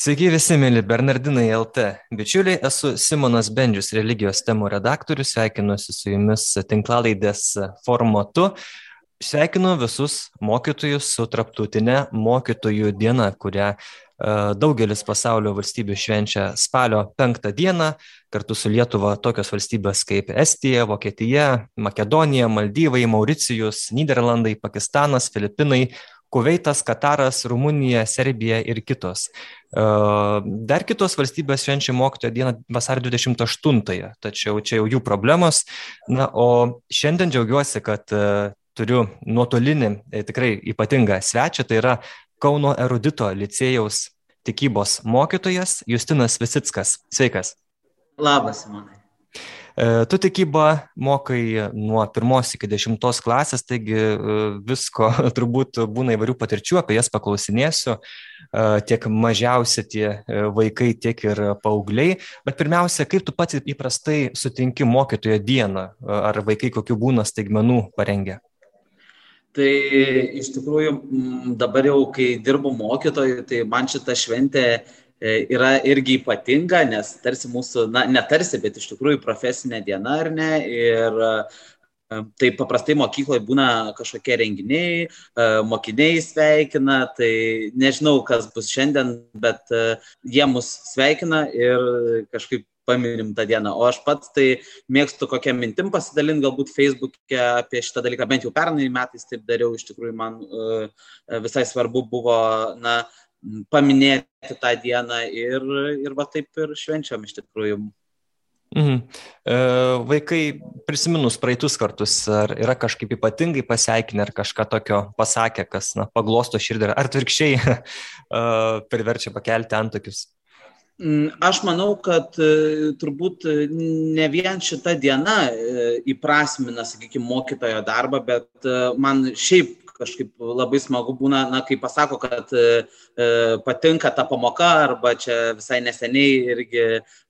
Sveiki visi, mėly Bernardinai LT. Bičiuliai, esu Simonas Bendžius, religijos temų redaktorius, sveikinuosi su jumis tinklalaidės formatu. Sveikinu visus mokytojus su traptautinė mokytojų diena, kurią daugelis pasaulio valstybių švenčia spalio penktą dieną, kartu su Lietuva tokios valstybės kaip Estija, Vokietija, Makedonija, Maldyvai, Mauricijus, Niderlandai, Pakistanas, Filipinai, Kuveitas, Kataras, Rumunija, Serbija ir kitos. Dar kitos valstybės švenčia mokytojo dieną vasario 28-ąją, tačiau čia jau jų problemos. Na, o šiandien džiaugiuosi, kad turiu nuotolinį e, tikrai ypatingą svečią, tai yra Kauno erudito licėjaus tikybos mokytojas Justinas Visickas. Sveikas. Labas, Simonai. E, tu tikybą mokai nuo pirmos iki dešimtos klasės, taigi e, visko turbūt būna įvairių patirčių, apie jas paklausinėsiu, tiek mažiausi tie vaikai, tiek ir paaugliai. Bet pirmiausia, kaip tu pats įprastai sutinki mokytojo dieną, ar vaikai kokių būna staigmenų parengę? Tai iš tikrųjų dabar jau, kai dirbu mokytoju, tai man šita šventė e, yra irgi ypatinga, nes tarsi mūsų, na, netarsi, bet iš tikrųjų profesinė diena ar ne. Ir e, tai paprastai mokykloje būna kažkokie renginiai, e, mokiniai sveikina, tai nežinau, kas bus šiandien, bet jie mus sveikina ir kažkaip paminim tą dieną. O aš pats tai mėgstu kokią mintim pasidalinti, galbūt Facebook'e apie šitą dalyką, bent jau pernai metais taip dariau, iš tikrųjų man visai svarbu buvo, na, paminėti tą dieną ir, ir va taip ir švenčiam iš tikrųjų. Mhm. E, vaikai prisiminus praeitus kartus, ar yra kažkaip ypatingai pasveikinę, ar kažką tokio pasakė, kas na, paglosto širdį, ar atvirkščiai e, priverčia pakelti antokius? Mm, aš manau, kad e, turbūt ne vien šita diena įprasmina, sakykime, mokytojo darbą, bet man šiaip kažkaip labai smagu būna, na, kai pasako, kad e, patinka ta pamoka, arba čia visai neseniai irgi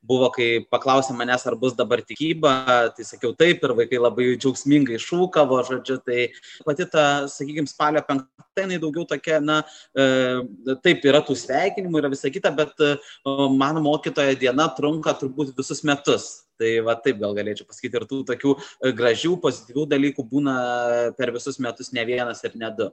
buvo, kai paklausė manęs, ar bus dabar tikyba, tai sakiau taip ir vaikai labai džiaugsmingai šūkavo, žodžiu, tai pati ta, sakykime, spalio penktadienį daugiau tokia, na, e, taip yra tų sveikinimų, yra visa kita, bet e, mano mokytojo diena trunka turbūt visus metus. Tai va taip gal galėčiau pasakyti ir tų tokių e, gražių, pozityvių dalykų būna per visus metus ne vienas ir ne du.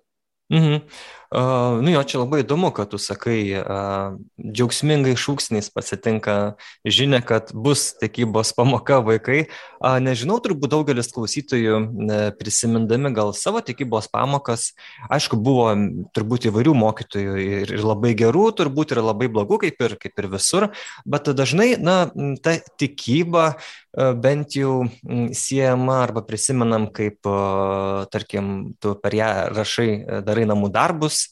Mhm. Uh, nu jo, čia labai įdomu, kad tu sakai, uh, džiaugsmingai šūksniais pasitinka žinia, kad bus tikybos pamoka vaikai. Uh, nežinau, turbūt daugelis klausytojų uh, prisimindami gal savo tikybos pamokas, aišku, buvo turbūt įvairių mokytojų ir, ir labai gerų, turbūt ir labai blogų, kaip ir, kaip ir visur, bet dažnai, na, ta tikyba uh, bent jau siejama arba prisimenam, kaip, uh, tarkim, tu per ją rašai dar darai namų darbus,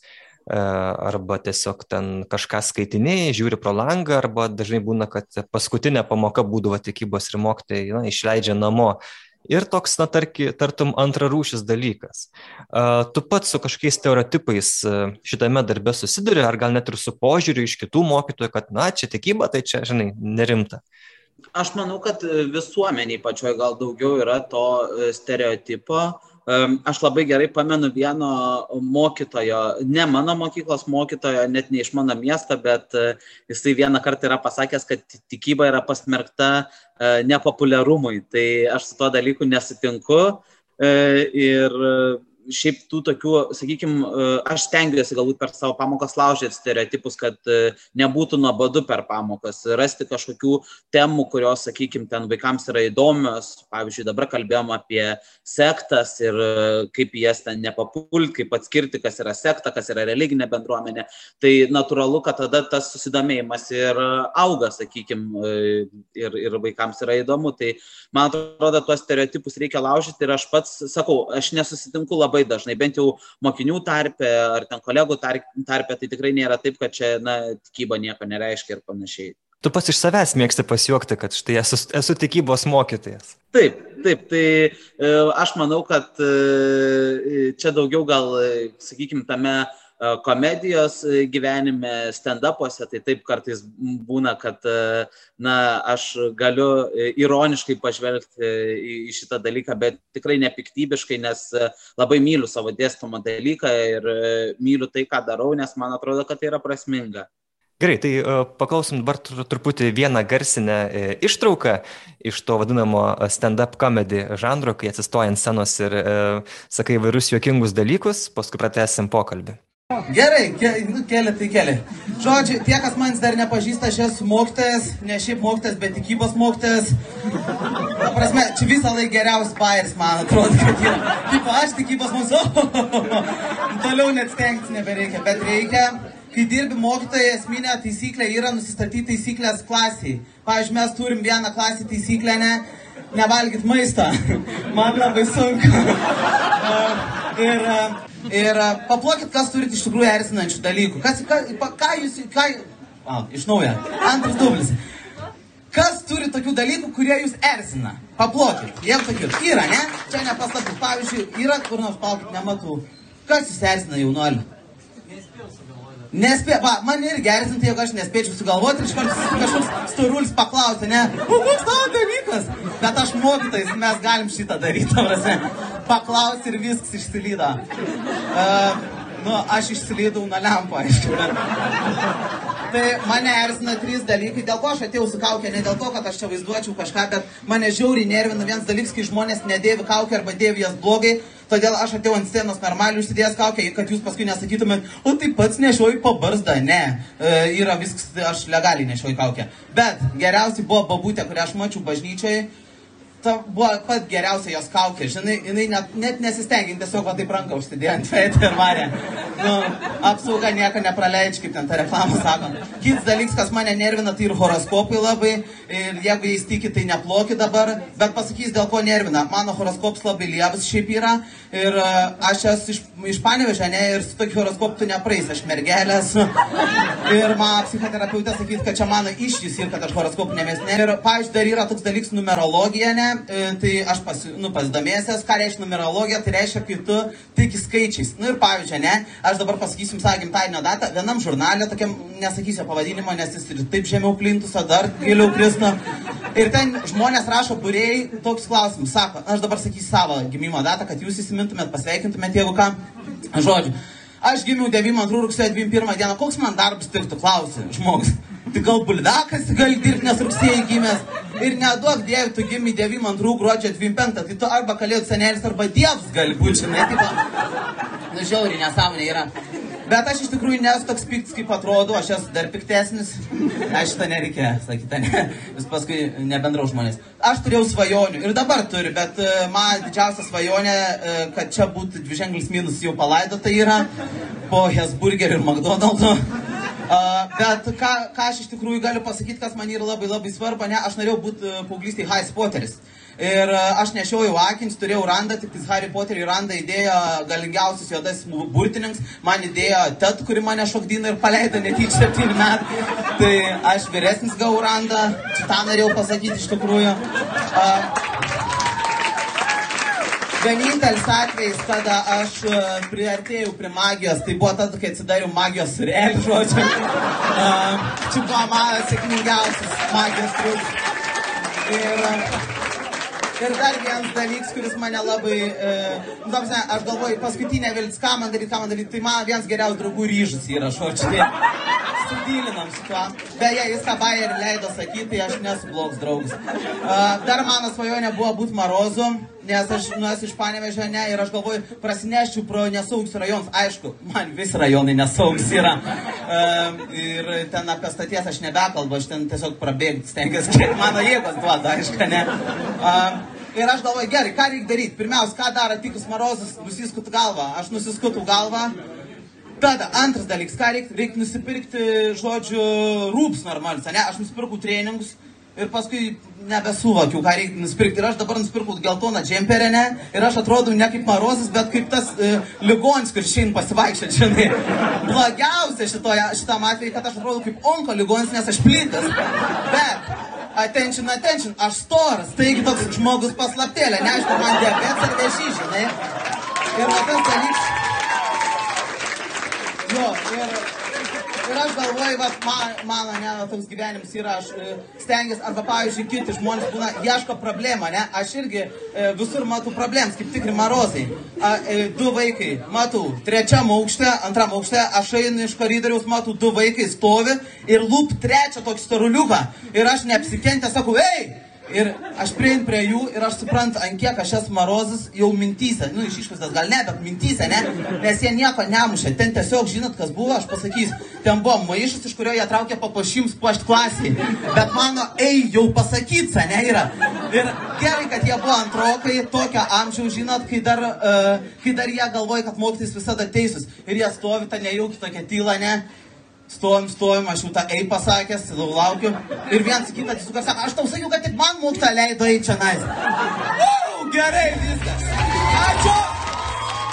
e, arba tiesiog ten kažką skaitinėjai, žiūri pro langą, arba dažnai būna, kad paskutinė pamoka būdavo tikybos ir mokytojai na, išleidžia namo. Ir toks, na, tarki, tartum antrarūšis dalykas. Uh, tu pats su kažkokiais stereotipais uh, šitame darbe susiduri, ar gal net ir su požiūriu iš kitų mokytojų, kad, na, čia tikyba, tai čia, žinai, nerimta. Aš manau, kad visuomeniai pačioj gal daugiau yra to stereotipo, uh, Aš labai gerai pamenu vieno mokytojo, ne mano mokyklos mokytojo, net ne iš mano miesto, bet e, jisai vieną kartą yra pasakęs, kad tikyba yra pasmerkta e, nepopuliarumui. Tai aš su tuo dalyku nesutinku e, ir šiaip tų tokių, sakykime, aš stengiuosi galbūt per savo pamokas laužyti stereotipus, kad e, nebūtų nuobodu per pamokas, rasti kažkokių temų, kurios, sakykime, ten vaikams yra įdomios. Pavyzdžiui, dabar kalbėjom apie sektas ir e, kaip jas ten nepapult, kaip atskirti, kas yra sekta, kas yra religinė bendruomenė. Tai natūralu, kad tada tas susidomėjimas ir auga, sakykime, ir, ir vaikams yra įdomu. Tai man atrodo, tuos stereotipus reikia laužyti ir aš pats sakau, aš nesusitinku labai labai dažnai, bent jau mokinių tarpe ar ten kolegų tarpe, tai tikrai nėra taip, kad čia, na, tikyba nieko nereiškia ir panašiai. Tu pas iš savęs mėgsti pasijuokti, kad štai esu, esu tikybos mokytojas. Taip, taip, tai e, aš manau, kad e, čia daugiau gal, e, sakykime, tame E, komedijos gyvenime, stand-upuose, tai taip kartais būna, kad, e, na, aš galiu ironiškai pažvelgti į šitą dalyką, bet tikrai nepiktybiškai, nes labai myliu savo dėstomą dalyką ir myliu tai, ką darau, nes man atrodo, kad tai yra prasminga. Gerai, tai paklausom dabar truputį vieną garsinę ištrauką iš to vadinamo stand-up comedy žanro, kai atsistoja ant scenos ir e, sakai vairius juokingus dalykus, paskui pratęsim pokalbį. Gerai, ke, nu, keli tai keli. Žodžiu, tie, kas manęs dar nepažįsta, aš esu mokytojas, ne šiaip mokytojas, bet tikybos mokytojas. Ta prasme, čia visą laiką geriausias bairis, man atrodo, kad yra. Tipo, aš tikybos mokytojas, toliau net stengtis nebereikia, bet reikia. Kai dirbi mokytoje, esminė taisyklė yra nusistatyti taisyklės klasiai. Pavyzdžiui, mes turim vieną klasį taisyklę, ne, nevalgyt maistą. Man labai sunku. ir Ir paplokit, kas turit iš tikrųjų erzinančių dalykų. Kas, ką, ką jūs, ką, a, iš naujo, antras dublis. Kas turi tokių dalykų, kurie jūs erzina? Paplokit, jeigu tokių. Yra, ne? Čia nepaslaptis. Pavyzdžiui, yra kur nors palkit, nematau. Kas jūs erzina jaunuolį? Nespė, va, man irgi erzinti, jeigu aš nespėčiau sugalvoti, iš karto kažkoks storulis paklausė, ne, koks tavo dalykas? Bet aš mokytais, mes galim šitą daryti, prasme. Paklausė ir viskas išsilydo. Uh, nu, aš išsilydau nuo lempo, aišku. Bet... Tai mane erzina trys dalykai, dėl ko aš atėjau su kaukė, ne dėl to, kad aš čia vaizduočiau kažką, bet mane žiauriai nervina vienas dalykas, kai žmonės nedėvi kaukę arba dėvi jas blogai, todėl aš atėjau ant scenos normaliai užsidėjęs kaukę, kad jūs paskui nesakytumėt, o tai pats nešioju pabarzdą, ne, e, yra viskas, aš legaliai nešioju kaukę. Bet geriausiai buvo babutė, kurią aš mačiau bažnyčioje, ta buvo pat geriausia jos kaukė, žinai, jinai net, net nesistengia, tiesiog va taip ranką užsidėjo ant veido ir varė. Nu, apsauga nieko nepraleidžia, kaip ten ta reklama sako. Kitas dalykas, kas mane nervina, tai ir horoskopai labai, ir jeigu jais tiki, tai neplokit dabar, bet pasakys, dėl ko nervina. Mano horoskopas labai lievas šiaip yra, ir uh, aš esu iš, iš panevežę, ne, ir su tokiu horoskopu tu nepraeis, aš mergelės. Ir man psichoterapeutė sakys, kad čia mano išjus ir kad aš horoskopų nemesnė. Ir, pavyzdžiui, dar yra toks dalykas numerologija, ne, E, tai aš pasi, nu, pasidomėsiu, ką reiškia numerologija, tai reiškia, kai tu tiki skaičiais. Na nu, ir pavyzdžiui, ne, aš dabar pasakysiu savo gimtadienio datą, vienam žurnalė, tokiam, nesakysiu pavadinimo, nes jis ir taip žemiau plintus, o dar giliau kristų. Ir ten žmonės rašo būrėjai toks klausimus, sako, aš dabar sakysiu savo gimimo datą, kad jūs įsimintumėt, pasveikintumėt, jeigu ką. Žodžiu, aš gimiau 92 rugsėjo 21 dieną, koks man darbas tiktų, klausė žmogus tai gal buldakas gali dirbti, nes rugsėjai gimęs. Ir neduok dievui, tu gimė 92 gruodžio 25, tai tu arba kalėdų senelis, arba dievs gali būti, žinai, tai nu žiauriai nesąmonė yra. Bet aš iš tikrųjų nesu toks piktas, kaip atrodo, aš esu dar piktesnis. Aš šitą nereikia sakyti, ne. Vis paskui nebendrau žmonės. Aš turėjau svajonių ir dabar turiu, bet uh, man didžiausia svajonė, uh, kad čia būtų dviženklis minus jau palaidota yra po Hesburgerio ir McDonald'o. Uh, bet ką, ką aš iš tikrųjų galiu pasakyti, kas man yra labai labai svarbu, ne, aš norėjau būti uh, paauglystėje Harry Potteris. Ir uh, aš nešiojau akins, turėjau randą, tik Harry Potterį randą įdėjo galingiausias juodas burtininkas, man įdėjo tet, kuri mane šokdino ir paleido netyčia septyni metai. Tai aš vyresnis gavau randą, šitą norėjau pasakyti iš tikrųjų. Uh, Vienintelis atvejis, kada aš e, priartėjau prie magijos, tai buvo tada, kai atsidariau magijos surelį, žodžiu. Uh, čia buvo mano sėkmingiausias magijos triukas. Ir, ir dar vienas dalykas, kuris mane labai, uh, nu, tamsi, aš galvoju, paskutinė viltis, ką man daryti, ką man daryti, tai man vienas geriausių draugų ryžas yra, žodžiu. Tai sudylinam su tuo. Beje, jis tą bairį leido sakyti, tai aš nesu blogas draugas. Dar mano svajonė buvo būti Marozu nes aš nu, esu iš Panevežio, ne, ir aš galvoju, prasineščiau pro nesaugus rajonus. Aišku, man visi rajonai nesaugus yra. Ir ten apie staties aš nebekalbu, aš ten tiesiog prabėgti stengiuosi, kiek mano jėgos duoda, aišku, ne. Ir aš galvoju, gerai, ką reikia daryti? Pirmiausia, ką daro tikus Marozas, nusiskutų galvą. Aš nusiskutų galvą. Tada antras dalykas, ką reikia, reikia nusipirkti, žodžiu, rūps normalius, ne? Aš nusipirkau treningus ir paskui nebesuvokiau, ką reikia nusipirkti. Ir aš dabar nusipirkau geltoną džemperę, ne? Ir aš atrodau ne kaip marozas, bet kaip tas e, ligonis, kuris šiandien pasivaikščia, žinai. Blogiausia šitoje, šitam atveju, kad aš atrodau kaip onko ligonis, nes aš plytas. Bet, attention, attention, aš storas, taigi toks žmogus paslaptėlė, neaišku, man diabetas ar vėžys, žinai. Ir va tas dalykas. Jo, ir ir aš galvoju, va, man, man, ne, toks gyvenimas yra, aš e, stengiuosi, arba, pavyzdžiui, kiti žmonės būna, ieško problemą, ne, aš irgi e, visur matau problemas, kaip tikri marozai. A, e, du vaikai, matau, trečiam aukšte, antram aukšte, aš einu iš koridoriaus, matau, du vaikai stovi ir lūp trečią tokį storuliuką. Ir aš neapsikentęs sakau, ei! Ir aš priein prie jų ir aš suprantu, ant kiek aš esu marozas jau mintyse. Nu, iš išvaizdas gal ne, bet mintyse, ne? Nes jie nieko nemušė. Ten tiesiog, žinot, kas buvo, aš pasakysiu, ten buvo maišas, iš kurio jie traukė papuošims puošti klasiai. Bet mano, ei, jau pasakyta, ne, yra. Ir gerai, kad jie buvo antrokai, tokio amžiaus, žinot, kai dar, uh, kai dar jie galvoja, kad mokytis visada teisus. Ir jie stovi tą nejaukį tokią tylą, ne? Stovim, stovim, aš jau tą ei pasakęs, laukiu. Ir vienas kitą atsisuka, sako, aš tau sakiau, kad tik man mokytą leido į čia nais. Gerai, viskas. Ačiū.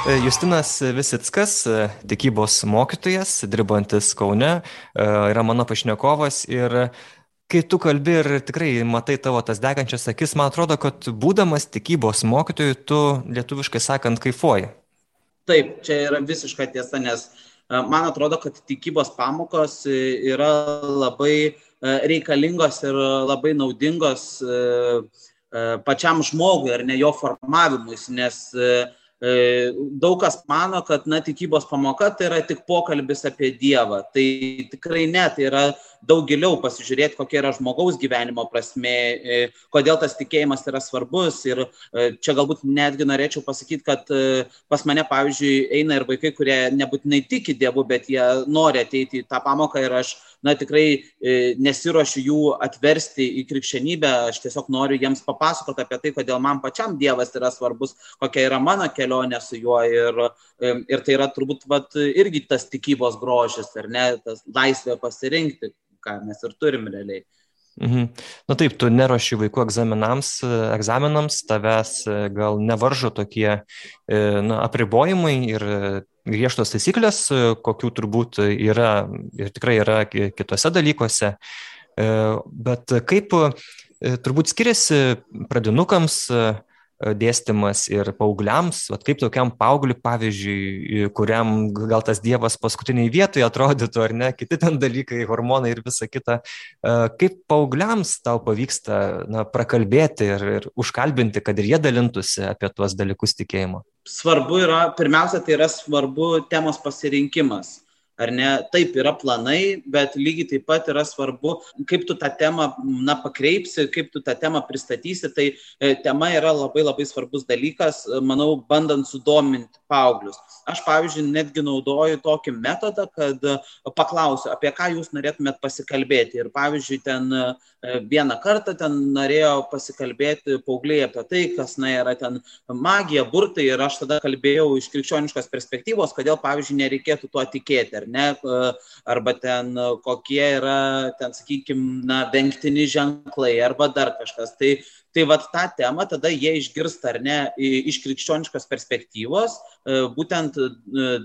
E, Justinas Visickas, e, tikybos mokytojas, dirbantis Kaune, e, yra mano pašnekovas ir kai tu kalbi ir tikrai matai tavo tas degančias akis, man atrodo, kad būdamas tikybos mokytoju, tu lietuviškai sakant kaifuoji. Taip, čia yra visiška tiesa, nes uh, man atrodo, kad tikybos pamokos yra labai reikalingos ir labai naudingos pačiam žmogui ar ne jo formavimus, nes daug kas mano, kad na, tikybos pamoka tai yra tik pokalbis apie Dievą. Tai tikrai ne, tai yra daug giliau pasižiūrėti, kokia yra žmogaus gyvenimo prasme, e, kodėl tas tikėjimas yra svarbus. Ir e, čia galbūt netgi norėčiau pasakyti, kad e, pas mane, pavyzdžiui, eina ir vaikai, kurie nebūtinai tiki Dievu, bet jie nori ateiti į tą pamoką ir aš, na, tikrai nesiuošiu jų atversti į krikščionybę, aš tiesiog noriu jiems papasakoti apie tai, kodėl man pačiam Dievas yra svarbus, kokia yra mano kelionė su juo. Ir, ir tai yra turbūt vat, irgi tas tikybos grožis, ar ne, tas laisvė pasirinkti ką mes ir turim realiai. Mhm. Na taip, tu neruoši vaikų egzaminams, egzaminams, tavęs e, gal nevaržo tokie e, na, apribojimai ir griežtos taisyklės, e, kokių turbūt yra ir tikrai yra kitose dalykuose. Bet kaip turbūt skiriasi pradinukams dėstymas ir paaugliams, vat kaip tokiam paaugliui, pavyzdžiui, kuriam gal tas Dievas paskutiniai vietoje atrodytų, ar ne, kiti ten dalykai, hormonai ir visa kita, kaip paaugliams tau pavyksta na, prakalbėti ir, ir užkalbinti, kad ir jie dalintųsi apie tuos dalykus tikėjimo? Svarbu yra, pirmiausia, tai yra svarbu temos pasirinkimas ar ne, taip yra planai, bet lygiai taip pat yra svarbu, kaip tu tą temą, na, pakreipsi, kaip tu tą temą pristatysi, tai e, tema yra labai labai svarbus dalykas, manau, bandant sudominti paauglius. Aš, pavyzdžiui, netgi naudoju tokį metodą, kad e, paklausiu, apie ką jūs norėtumėt pasikalbėti. Ir, pavyzdžiui, ten e, vieną kartą ten norėjo pasikalbėti paaugliai apie tai, kas, na, yra ten magija, burtai. Ir aš tada kalbėjau iš krikščioniškos perspektyvos, kodėl, pavyzdžiui, nereikėtų tuo tikėti, ne, arba ten kokie yra, ten, sakykime, na, vengtini ženklai, arba dar kažkas. Tai Tai vad tą temą tada jie išgirsta ar ne iš krikščioniškos perspektyvos e, būtent e,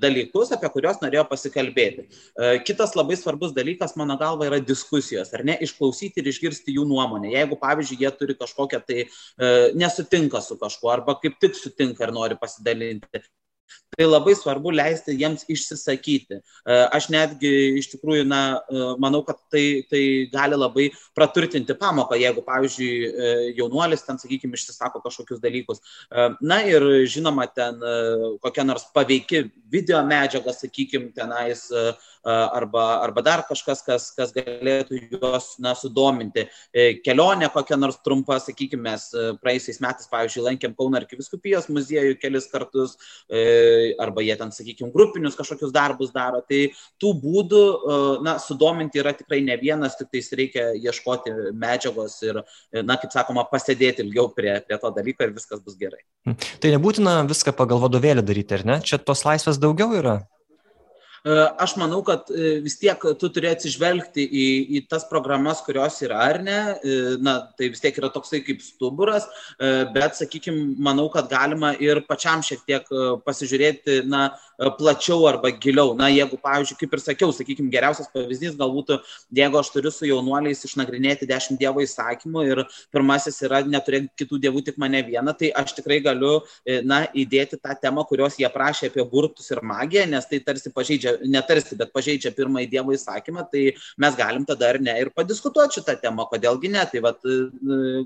dalykus, apie kuriuos norėjo pasikalbėti. E, kitas labai svarbus dalykas, mano galva, yra diskusijos, ar ne, išklausyti ir išgirsti jų nuomonę. Jeigu, pavyzdžiui, jie turi kažkokią tai nesutinka su kažkuo arba kaip tik sutinka ir nori pasidalinti, tai labai svarbu leisti jiems išsisakyti. E, aš netgi iš tikrųjų, na, e, manau, kad tai, tai gali labai praturtinti pamoką, jeigu, pavyzdžiui, e, jaunuolis ten, sakykime, išsisako kažkokius dalykus. Na ir žinoma, ten kokia nors paveiki video medžiaga, sakykime, tenais arba, arba dar kažkas, kas, kas galėtų juos na, sudominti. Kelionė kokia nors trumpa, sakykime, mes praeisiais metais, pavyzdžiui, lankėm Kauno arkiviskupijos muziejų kelis kartus, arba jie ten, sakykime, grupinius kažkokius darbus daro. Tai tų būdų, na, sudominti yra tikrai ne vienas, tik tais reikia ieškoti medžiagos ir, na, kaip sakoma, pasėdėti ilgiau prie, prie to dalyko ir viskas bus gerai. Tai nebūtina viską pagal vadovėlį daryti, ar ne? Čia tos laisvės daugiau yra? E, aš manau, kad e, vis tiek tu turi atsižvelgti į, į tas programas, kurios yra ar ne. E, na, tai vis tiek yra toksai kaip stuburas, bet, sakykime, manau, kad galima ir pačiam šiek tiek pasižiūrėti, na, plačiau arba giliau. Na, jeigu, pavyzdžiui, kaip ir sakiau, sakykime, geriausias pavyzdys galbūt, jeigu aš turiu su jaunuoliais išnagrinėti dešimt Dievo įsakymų ir pirmasis yra neturėti kitų dievų, tik mane vieną, tai aš tikrai galiu, na, įdėti tą temą, kurios jie prašė apie burtus ir magiją, nes tai tarsi pažeidžia netarsi, bet pažeidžia pirmąjį Dievo įsakymą, tai mes galim tada ar ne ir padiskutuoti šitą temą, kodėlgi ne. Tai vat,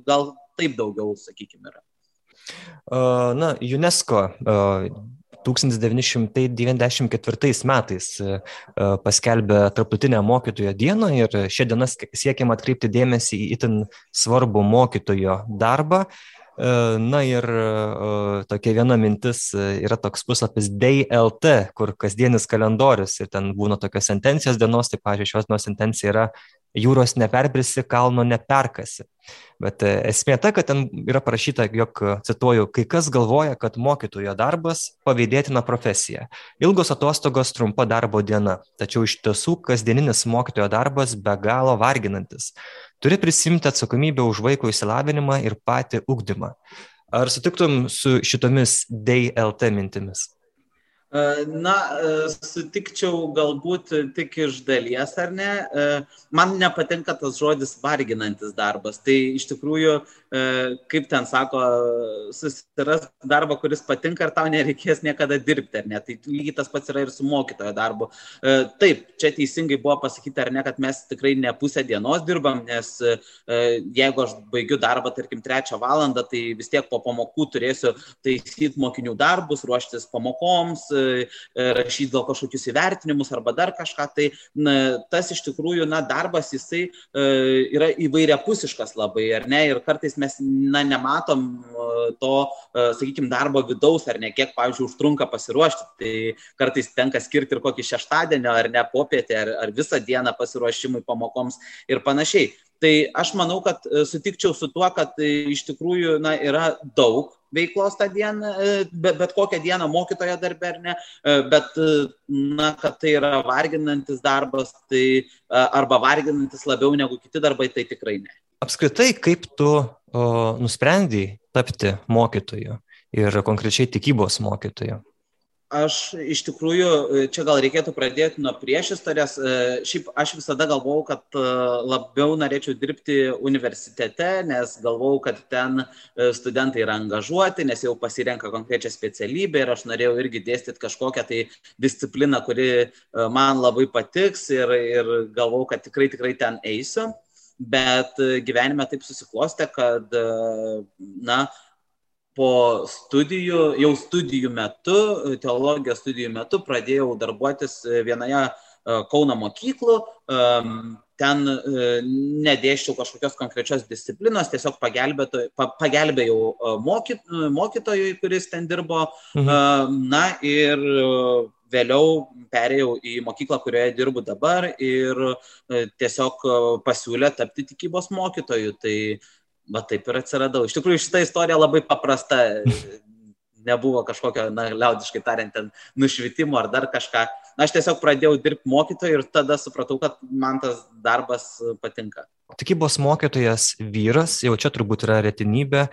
gal taip daugiau, sakykime, yra. Na, UNESCO 1994 metais paskelbė Tarptautinę mokytojo dieną ir šią dieną siekiama atkreipti dėmesį į itin svarbų mokytojo darbą. Na ir tokia viena mintis yra toks puslapis DLT, kur kasdienis kalendorius ir ten būna tokios sentencijos dienos, tai, pažiūrėjau, šios dienos sentencija yra jūros neperbrisi, kalno neperkasi. Bet e, esmė ta, kad ten yra parašyta, jog, cituoju, kai kas galvoja, kad mokytojo darbas pavydėtina profesija. Ilgos atostogos, trumpa darbo diena. Tačiau iš tiesų kasdieninis mokytojo darbas be galo varginantis. Turi prisimti atsakomybę už vaiko įsilavinimą ir patį ugdymą. Ar sutiktum su šitomis DLT mintimis? Na, sutikčiau galbūt tik iš dalies, ar ne. Man nepatinka tas žodis varginantis darbas. Tai iš tikrųjų, kaip ten sako, susiras darbą, kuris patinka ir tau nereikės niekada dirbti, ar ne. Tai lygiai tas pats yra ir su mokytojo darbu. Taip, čia teisingai buvo pasakyti, ar ne, kad mes tikrai ne pusę dienos dirbam, nes jeigu aš baigiu darbą, tarkim, trečią valandą, tai vis tiek po pamokų turėsiu taisyti mokinių darbus, ruoštis pamokoms E, rašyti gal kažkokius įvertinimus arba dar kažką, tai na, tas iš tikrųjų, na, darbas jisai e, yra įvairiapusiškas labai, ar ne, ir kartais mes, na, nematom e, to, sakykime, darbo vidaus, ar ne, kiek, pavyzdžiui, užtrunka pasiruošti, tai kartais tenka skirti ir kokį šeštadienio, ar ne, popietę, ar, ar visą dieną pasiruošimui pamokoms ir panašiai. Tai aš manau, kad sutikčiau su tuo, kad iš tikrųjų na, yra daug veiklos tą dieną, e, bet, bet kokią dieną mokytojo darbę ar ne, e, bet, e, na, kad tai yra varginantis darbas, tai arba varginantis labiau negu kiti darbai, tai tikrai ne. Apskritai, kaip tu o, nusprendai tapti mokytoju ir konkrečiai tikybos mokytoju? Aš iš tikrųjų, čia gal reikėtų pradėti nuo priešistorės. E, šiaip aš visada galvojau, kad e, labiau norėčiau dirbti universitete, nes galvojau, kad ten e, studentai yra angažuoti, nes jau pasirenka konkrečią specialybę ir aš norėjau irgi dėstyti kažkokią tai discipliną, kuri man labai patiks ir, ir galvojau, kad tikrai, tikrai ten eisiu. Bet gyvenime taip susiklostė, kad, na, po studijų, jau studijų metu, teologijos studijų metu pradėjau darbuotis vienoje e, Kauno mokyklų, ten e, nedėščiau kažkokios konkrečios disciplinos, tiesiog pagelbėjau e, mokyt, mokytojui, kuris ten dirbo. Mhm. Na ir vėliau perėjau į mokyklą, kurioje dirbu dabar ir tiesiog pasiūlė tapti tikybos mokytoju. Tai va taip ir atsiradau. Iš tikrųjų, šita istorija labai paprasta. Nebuvo kažkokio, na, liaudiškai tariant, ten nušvitimo ar dar kažką. Na, aš tiesiog pradėjau dirbti mokytoju ir tada supratau, kad man tas darbas patinka. Tikybos mokytojas vyras, jau čia turbūt yra retinybė.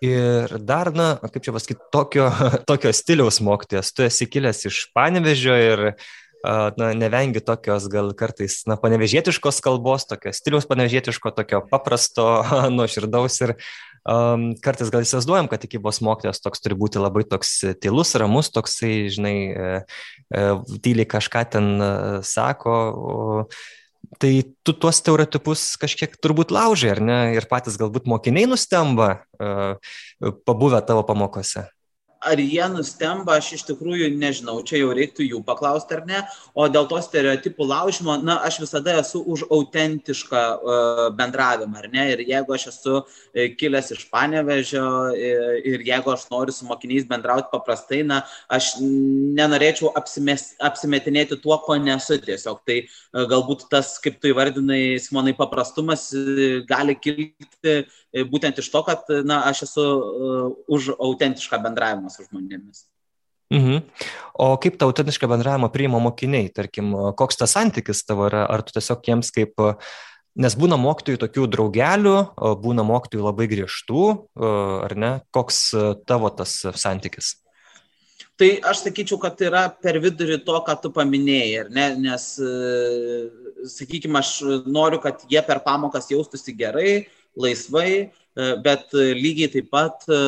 Ir dar, na, kaip čia pasakyti, tokio, tokio stiliaus mokytojas. Tu esi kilęs iš Panevežio ir na, nevengi tokios gal kartais, na, panevežėtiškos kalbos, tokio stiliaus panevežėtiško, tokio paprasto, nuoširdaus ir um, kartais gal įsivaizduojam, kad tikybos mokytojas toks turi būti labai toks tylus, ramus, toksai, žinai, e, e, tyliai kažką ten e, sako. O, Tai tu tuos stereotipus kažkiek turbūt laužai, ar ne? Ir patys galbūt mokiniai nustemba, pabuvę tavo pamokose ar jie nustemba, aš iš tikrųjų nežinau, čia jau reiktų jų paklausti ar ne, o dėl to stereotipų laužimo, na, aš visada esu už autentišką uh, bendravimą, ar ne, ir jeigu aš esu uh, kilęs iš panevežio uh, ir jeigu aš noriu su mokiniais bendrauti paprastai, na, aš nenorėčiau apsimes, apsimetinėti tuo, ko nesu tiesiog, tai galbūt tas, kaip tu įvardinai, Simonai, paprastumas gali kilti būtent iš to, kad, na, aš esu uh, už autentišką bendravimą bendravimą su žmonėmis. Mhm. O kaip tą autentišką bendravimą priima mokiniai, tarkim, koks tas santykis tavo yra, ar tu tiesiog jiems kaip, nes būna mokytojų tokių draugelių, būna mokytojų labai griežtų, ar ne, koks tavo tas santykis? Tai aš sakyčiau, kad yra per vidurį to, ką tu paminėjai, ne? nes, sakykime, aš noriu, kad jie per pamokas jaustųsi gerai, laisvai, E, bet lygiai taip pat e,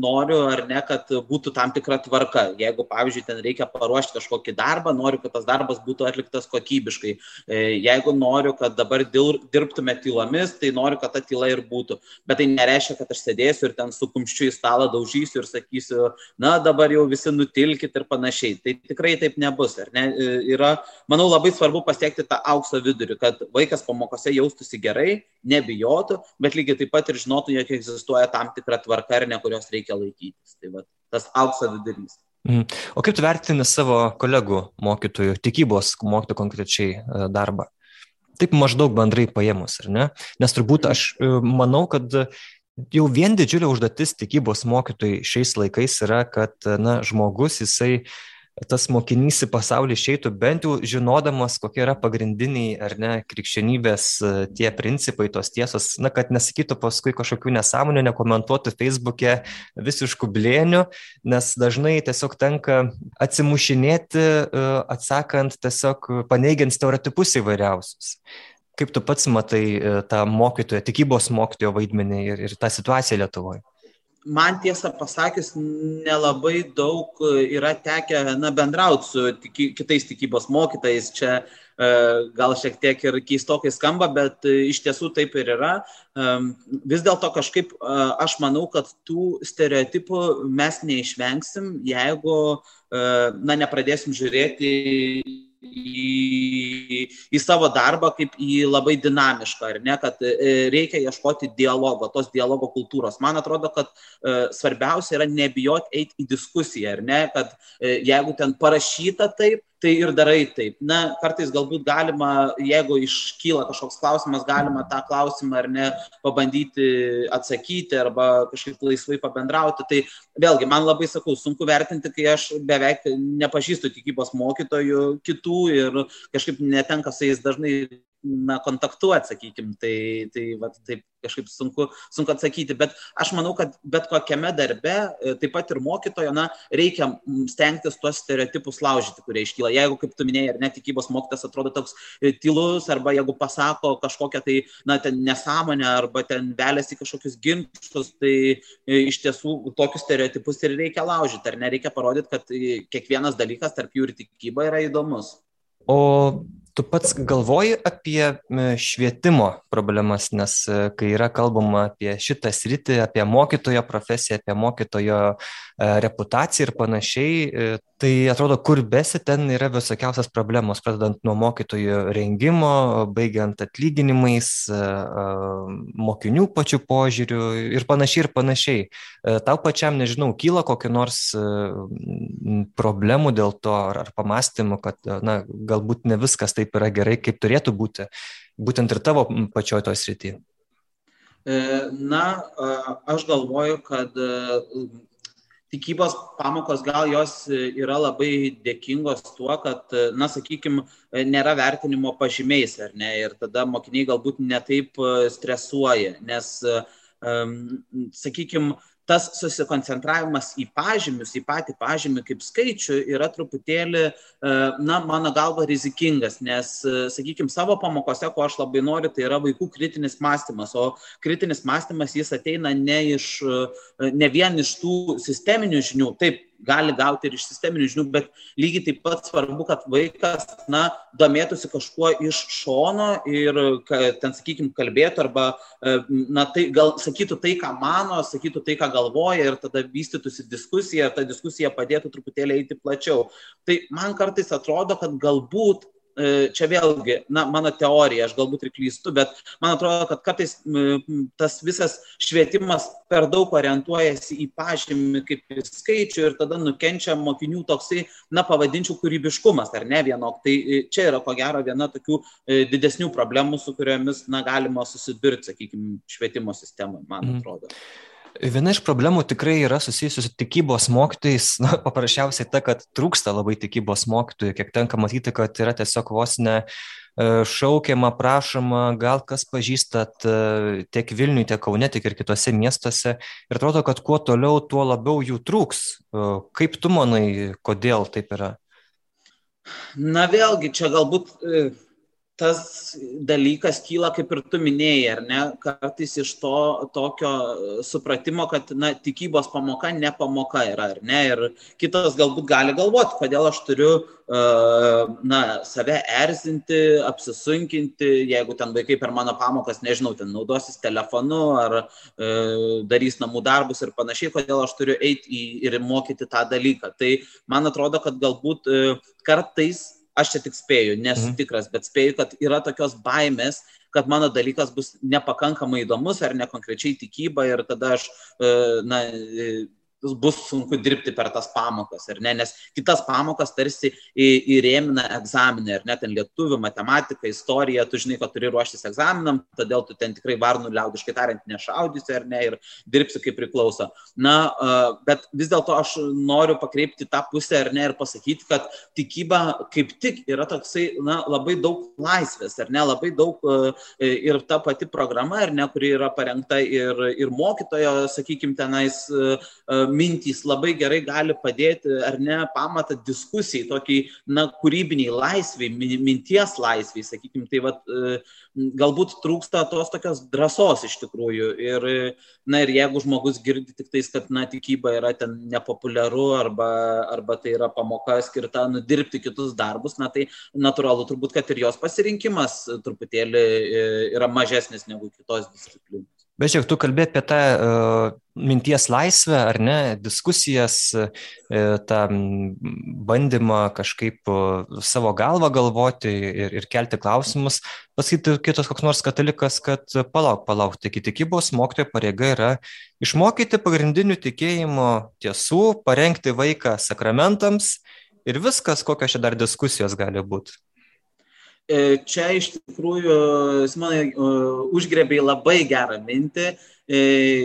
noriu ar ne, kad būtų tam tikra tvarka. Jeigu, pavyzdžiui, ten reikia paruošti kažkokį darbą, noriu, kad tas darbas būtų atliktas kokybiškai. E, jeigu noriu, kad dabar dirbtume tylomis, tai noriu, kad ta tyla ir būtų. Bet tai nereiškia, kad aš sėdėsiu ir ten su kumščiu į stalą daužysiu ir sakysiu, na dabar jau visi nutilkit ir panašiai. Tai tikrai taip nebus. Ne? Yra, manau, labai svarbu pasiekti tą aukso vidurį, kad vaikas pamokose jaustųsi gerai, nebijotų, bet lygiai taip pat ir žinotų, žinotų, jog egzistuoja tam tikra tvarka ar ne, kurios reikia laikytis. Tai va, tas aukso vidurys. Mhm. O kaip tu vertini savo kolegų mokytojų, tikybos mokytojų konkrečiai e, darbą? Taip maždaug bendrai paėmus, ar ne? Nes turbūt aš e, manau, kad jau vien didžiulė užduotis tikybos mokytojai šiais laikais yra, kad na, žmogus jisai uh, tas mokinys į pasaulį išeitų bent jau žinodamas, kokie yra pagrindiniai ar ne krikščionybės e, tie principai, tos tiesos, na, kad nesakytų paskui kažkokių nesąmonių, nekomentuotų Facebook'e visiškų blėnių, nes dažnai tiesiog tenka atsimušinėti, e, atsakant tiesiog paneigiant stereotipus įvairiausius. Kaip tu pats matai e, tą mokytojo, tikybos mokytojo vaidmenį ir, ir tą situaciją Lietuvoje? Man tiesą pasakius nelabai daug e, yra tekę na, bendrauti su tiki, kitais tikybos mokytais. Čia e, gal šiek tiek ir keistokai skamba, bet e, iš tiesų taip ir yra. Vis dėlto kažkaip aš manau, kad tų stereotipų mes neišvengsim, jeigu na, nepradėsim žiūrėti į, į savo darbą kaip į labai dinamišką, ar ne, kad e, reikia ieškoti dialogo, tos dialogo kultūros. Man atrodo, kad e, svarbiausia yra nebijoti eiti į diskusiją, ar ne, kad e, jeigu ten parašyta taip, tai ir darai taip. Na, kartais galbūt galima, jeigu iškyla kažkoks klausimas, galima tą klausimą ar ne pabandyti atsakyti arba kažkaip laisvai pabendrauti. Tai vėlgi, man labai sakau, sunku vertinti, kai aš beveik nepažįstu tikybos mokytojų kitų ir kažkaip netenka su jais dažnai na, kontaktuoti, sakykim, tai, tai va, taip kažkaip sunku, sunku atsakyti, bet aš manau, kad bet kokiame darbe, e, taip pat ir mokytojo, na, reikia stengtis tuos stereotipus laužyti, kurie iškyla. Jeigu, kaip tu minėjai, ar netikybos mokytas atrodo toks e, tylus, arba jeigu pasako kažkokią tai, na, ten nesąmonę, arba ten velėsi kažkokius ginčius, tai e, iš tiesų tokius stereotipus ir reikia laužyti, ar nereikia parodyti, kad kiekvienas dalykas tarp jų ir tikyba yra įdomus. O tu pats galvoji apie švietimo problemas, nes e, kai yra kalbama apie šitą sritį, apie mokytojo profesiją, apie mokytojo e, reputaciją ir panašiai, e, tai atrodo, kur besi, ten yra visokiausias problemos, pradedant nuo mokytojų rengimo, baigiant atlyginimais, mokinių pačių požiūrių ir panašiai ir panašiai. Tau pačiam, nežinau, kyla kokiu nors problemų dėl to ar, ar pamastymų, kad, na, galbūt ne viskas taip yra gerai, kaip turėtų būti, būtent ir tavo pačioj to srityje. Na, aš galvoju, kad tikybos pamokos gal jos yra labai dėkingos tuo, kad, na, sakykime, nėra vertinimo pažymiais, ar ne, ir tada mokiniai galbūt netaip stresuoja, nes, sakykime, tas susikoncentravimas į pažymius, į patį pažymį kaip skaičių yra truputėlį, e, na, mano galva, rizikingas, nes, e, sakykime, savo pamokose, ko aš labai noriu, tai yra vaikų kritinis mąstymas, o kritinis mąstymas jis ateina ne, iš, e, ne vien iš tų sisteminių žinių, taip, gali gauti ir iš sisteminių žinių, bet lygiai taip pat svarbu, kad vaikas, na, domėtųsi kažkuo iš šono ir, ten, sakykime, kalbėtų arba, e, na, tai gal sakytų tai, ką mano, sakytų tai, ką galvoja ir tada vystytųsi diskusija ir ta diskusija padėtų truputėlį eiti plačiau. Tai man kartais atrodo, kad galbūt čia vėlgi, na, mano teorija, aš galbūt ir klystu, bet man atrodo, kad kartais tas visas švietimas per daug orientuojasi į pažymį kaip į skaičių ir tada nukenčia mokinių toksai, na, pavadinčiau kūrybiškumas, ar ne vienok. Tai e, čia yra ko gero viena tokių e, didesnių problemų, su kuriomis, na, galima susidurti, sakykime, švietimo sistemoje, man mhm. atrodo. Mm. Viena iš problemų tikrai yra susijusi su tikybos mokytojais, na, paprasčiausiai ta, kad trūksta labai tikybos mokytojų, kiek tenka matyti, kad yra tiesiog vos ne e, šaukiama, prašoma, gal kas pažįstat e, tiek Vilniui, tiek Kaune, tiek ir kitose miestuose. Ir atrodo, kad kuo toliau, tuo labiau jų trūks. E, kaip tu manai, kodėl taip yra? Na vėlgi, čia galbūt tas dalykas kyla, kaip ir tu minėjai, ar ne, kartais iš to tokio supratimo, kad, na, tikybos pamoka ne pamoka yra, ar ne, ir kitas galbūt gali galvoti, kodėl aš turiu, na, save erzinti, apsisunkinti, jeigu ten vaikai per mano pamokas, nežinau, ten naudosis telefonu ar darys namų darbus ir panašiai, kodėl aš turiu eiti ir mokyti tą dalyką. Tai man atrodo, kad galbūt kartais aš čia tik spėju, nesu mhm. tikras, bet spėju, kad yra tokios baimės, kad mano dalykas bus nepakankamai įdomus ar nekonkrečiai tikyba ir tada aš, e, na, bus sunku dirbti per tas pamokas, ar ne, nes kitas pamokas tarsi įrėmina egzaminą, ar ne, ten lietuvių, matematika, istorija, tu žinai, kad turi ruoštis egzaminam, todėl tu ten tikrai varnų liaudiškai tariant nešaudysi, ar ne, ir dirbsi kaip priklauso. Na, bet vis dėlto aš noriu pakreipti tą pusę, ar ne, ir pasakyti, kad tikyba kaip tik yra toksai, na, labai daug laisvės, ar ne, labai daug ir ta pati programa, ar ne, kuri yra parengta ir, ir mokytojo, sakykime, tenais mintys labai gerai gali padėti, ar ne, pamatą diskusijai, tokiai, na, kūrybiniai laisviai, minties laisviai, sakykime, tai vad, e, galbūt trūksta tos tokios drąsos iš tikrųjų. Ir, na, ir jeigu žmogus girdi tik tais, kad, na, tikyba yra ten nepopuliaru arba, arba tai yra pamoka skirta nudirbti kitus darbus, na, tai natūralu turbūt, kad ir jos pasirinkimas truputėlį e, yra mažesnis negu kitos disciplinos. Bet žiūrėk, tu kalbė apie tą uh, minties laisvę, ar ne, diskusijas, uh, tą bandymą kažkaip uh, savo galvą galvoti ir, ir kelti klausimus. Pasakyti kitas koks nors katalikas, kad palauk, palauk, taigi tikybos mokytojo pareiga yra išmokyti pagrindinių tikėjimo tiesų, parengti vaiką sakramentams ir viskas, kokios čia dar diskusijos gali būti. E, čia iš tikrųjų, Simonai, e, užgrebėjai labai gerą mintį e,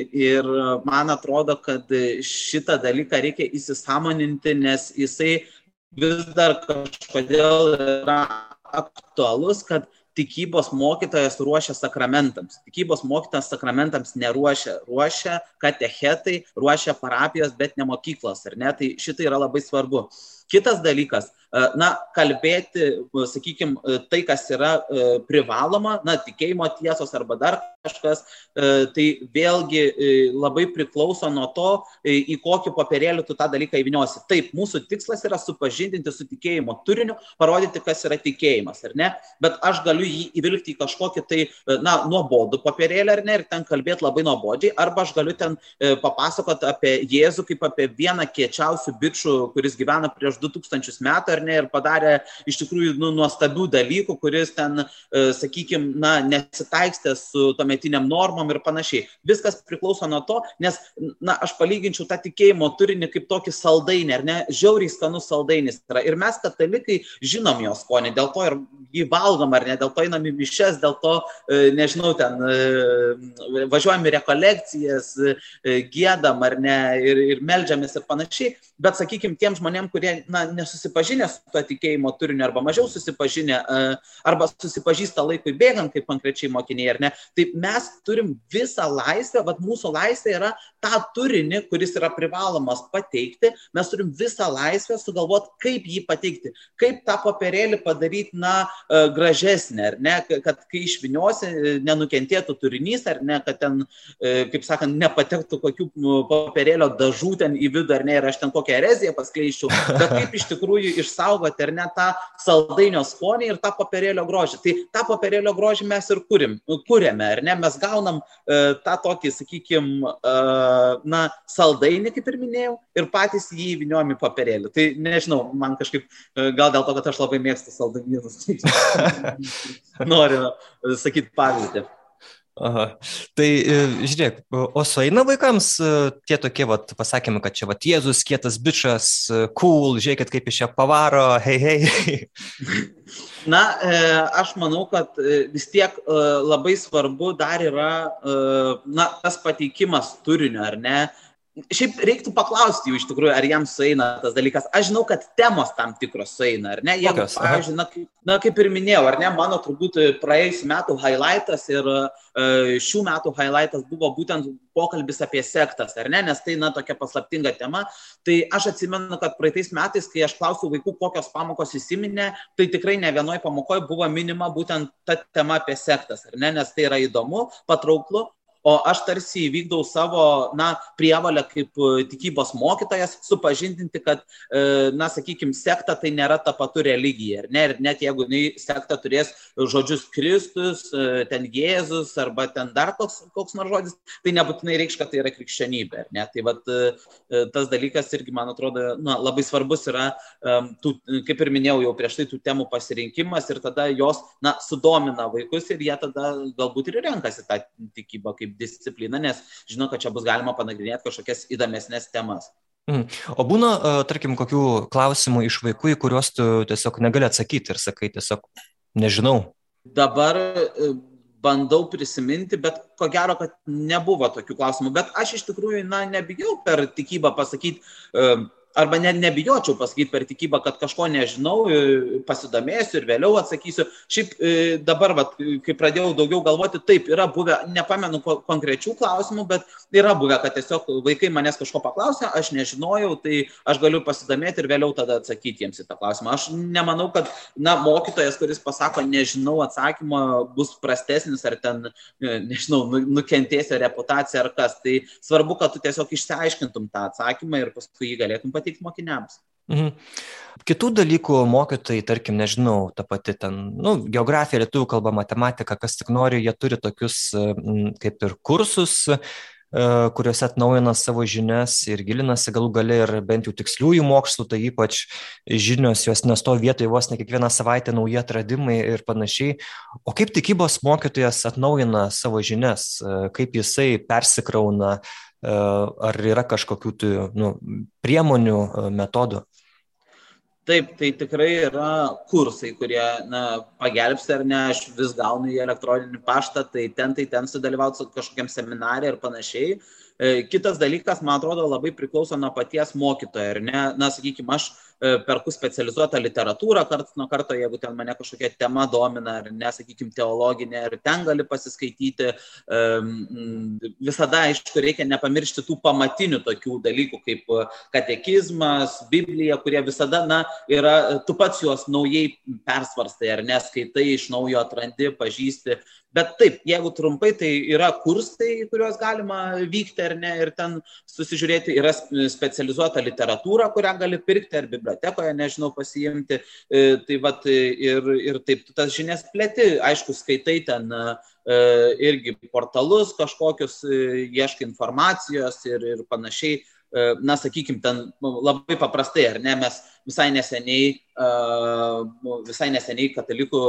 ir man atrodo, kad šitą dalyką reikia įsisamoninti, nes jisai vis dar kažkodėl yra aktualus, kad tikybos mokytojas ruošia sakramentams. Tikybos mokytojas sakramentams neruošia, ruošia katechetai, ruošia parapijos, bet ne mokyklos, ar ne? Tai šitai yra labai svarbu. Kitas dalykas, na, kalbėti, e, sakykime, tai, kas yra e, privaloma, na, tikėjimo tiesos arba dar kažkas, tai vėlgi labai priklauso nuo to, į kokį papirėlį tu tą dalyką įviniosi. Taip, mūsų tikslas yra supažindinti su tikėjimo turiniu, parodyti, kas yra tikėjimas, ar ne, bet aš galiu jį įvilgti į kažkokį tai, na, nuobodų papirėlį, ar ne, ir ten kalbėti labai nuobodžiai, arba aš galiu ten papasakoti apie Jėzų kaip apie vieną kiečiausių bičių, kuris gyvena prieš 2000 metų, ar ne, ir padarė iš tikrųjų nu, nuostabių dalykų, kuris ten, e, sakykime, na, nesitaikstė su tuometiniam normom ir panašiai. Viskas priklauso nuo to, nes, na, aš palyginčiau tą tikėjimo turinį kaip tokį saldainį, ar ne, žiauriai skanus saldainis yra. Ir mes, katalikai, žinom jo skonį, dėl to ir jį valgom, ar ne, dėl to einam į mišes, dėl to, e, nežinau, ten e, važiuojam į rekolekcijas, gėdam, ar ne, ir, ir melžiamės ir panašiai. Bet, sakykime, tiem žmonėm, kurie, na, nesusipažinę su to tikėjimo turiniu arba mažiau susipažinę, e, arba susipažįsta laikui bėgant, kaip konkrečiai mokiniai, ar ne. Tai mes turim visą laisvę, bet mūsų laisvė yra tą turinį, kuris yra privalomas pateikti, mes turim visą laisvę sugalvoti, kaip jį pateikti, kaip tą papirėlį padaryti, na, e, gražesnį, ar ne, kad kai išviniosi, e, nenukentėtų turinys, ar ne, kad ten, kaip sakant, nepatektų kokių papirėlio dažų ten į vidų, ar ne, ir aš ten kokią ereziją paskleiščiau, bet kaip iš tikrųjų išsaugoti išsaugoti ar ne tą saldainio skonį ir tą papirėlio grožį. Tai tą papirėlio grožį mes ir kurim, kuriame, ar ne? Mes gaunam uh, tą tokį, sakykime, uh, na, saldainį, kaip ir minėjau, ir patys jį įviniojam į papirėlį. Tai nežinau, man kažkaip, uh, gal dėl to, kad aš labai mėgstu saldainynus, noriu sakyti pavyzdį. Aha. Tai e, žiūrėk, o sueina vaikams e, tie tokie, vat, pasakymai, kad čia vat, Jėzus, kietas bičias, e, cool, žiūrėkit, kaip iš čia pavaro, hei, hei. Na, aš manau, kad vis tiek labai svarbu dar yra, na, tas pateikimas turinio, ar ne? Šiaip reiktų paklausti jų iš tikrųjų, ar jiems sueina tas dalykas. Aš žinau, kad temos tam tikros sueina, ar ne? Kokios? pavyzdžiui, na, kaip, na, kaip ir minėjau, ar ne, mano turbūt praėjusiu metu highlightas ir uh, šių metų highlightas buvo būtent pokalbis apie sektas, ar ne, nes tai, na, tokia paslaptinga tema. Tai aš atsimenu, kad praeitais metais, kai aš klausiau vaikų, kokios pamokos įsiminė, tai tikrai ne vienoje pamokoje buvo minima būtent ta tema apie sektas, ar ne, nes tai yra įdomu, patrauklu o aš tarsi įvykdau savo, na, prievalę kaip e, tikybos mokytojas supažindinti, kad, e, na, sakykime, sekta tai nėra ta pati religija. Ne? Ir net jeigu jinai sekta turės žodžius Kristus, e, ten Jėzus arba ten dar koks, koks nors žodis, tai nebūtinai reikš, kad tai yra krikščionybė. Ne? Tai vat, tas dalykas irgi, man atrodo, na, labai svarbus yra, tų, kaip ir minėjau jau prieš tai, tų temų pasirinkimas ir tada jos, na, sudomina vaikus ir jie tada galbūt ir renkasi tą tikybą kaip discipliną, nes žino, kad čia bus galima panagrinėti kažkokias įdomesnės temas. Mhm. O būna, tarkim, kokių klausimų iš vaikų, į kuriuos tu tiesiog negali atsakyti ir sakai tiesiog nežinau. Dabar bandau prisiminti, bet ko gero, kad nebuvo tokių klausimų. Bet aš iš tikrųjų, na, nebijau per tikybą pasakyti, arba net nebijočiau pasakyti per tikybą, kad kažko nežinau, e, pasidomėsiu ir vėliau atsakysiu. Šiaip e, dabar, vat, kai pradėjau daugiau galvoti, taip yra buvę, nepamenu konkrečių klausimų, bet yra buvę, kad tiesiog vaikai manęs kažko paklausė, aš nežinojau, tai aš galiu pasidomėti ir vėliau tada atsakyti jiems į tą klausimą. Aš nemanau, kad, na, mokytojas, kuris pasako, nežinau atsakymą, bus prastesnis ar ten, e, nežinau, nu, nukentėsi reputacija ar kas. Tai svarbu, kad tu tiesiog išsiaiškintum tą atsakymą ir paskui jį galėtum pateikti mokiniams. Mhm. Kitų dalykų mokytojai, tarkim, nežinau, ta pati ten, nu, geografija, lietuvių kalba, matematika, kas tik nori, jie turi tokius kaip ir kursus, e, kuriuose atnaujina savo žinias ir gilinasi galų gale ir bent jau tiksliųjų mokslų, tai ypač žinios, jos nesto vietoje vos ne kiekvieną savaitę nauji atradimai ir panašiai. O kaip tikybos mokytojas atnaujina savo žinias, e, kaip jisai persikrauna, E, ar yra kažkokių tai, nu, priemonių, e, metodų? Taip, tai tikrai yra kursai, kurie na, pagelbsti ar ne, aš vis gaunu į elektroninį paštą, tai ten, tai ten sudalyvauti kažkokiam seminarė ir panašiai. E, kitas dalykas, man atrodo, labai priklauso nuo paties mokytojo, ne, na, sakykime, aš E, perku specializuotą literatūrą karts nuo karto, jeigu ten mane kažkokia tema domina, ar nesakykime, teologinė, ir ten gali pasiskaityti. Visada, aišku, reikia nepamiršti tų pamatinių tokių dalykų kaip katekizmas, Biblija, kurie visada, na, yra, tu pats juos naujai persvarstai, ar neskaitai, iš naujo atrandi, pažįsti. Bet taip, jeigu trumpai, tai yra kursai, kuriuos galima vykti ar ne, ir ten susižiūrėti, yra specializuota literatūra, kurią gali pirkti ar bibliotekoje, nežinau, pasiimti. E, tai vat, ir, ir taip tas žinias plėti, aišku, skaitai ten e, irgi portalus kažkokius, e, ieškai informacijos ir, ir panašiai na, sakykime, ten labai paprastai, ar ne, mes visai neseniai, visai neseniai katalikų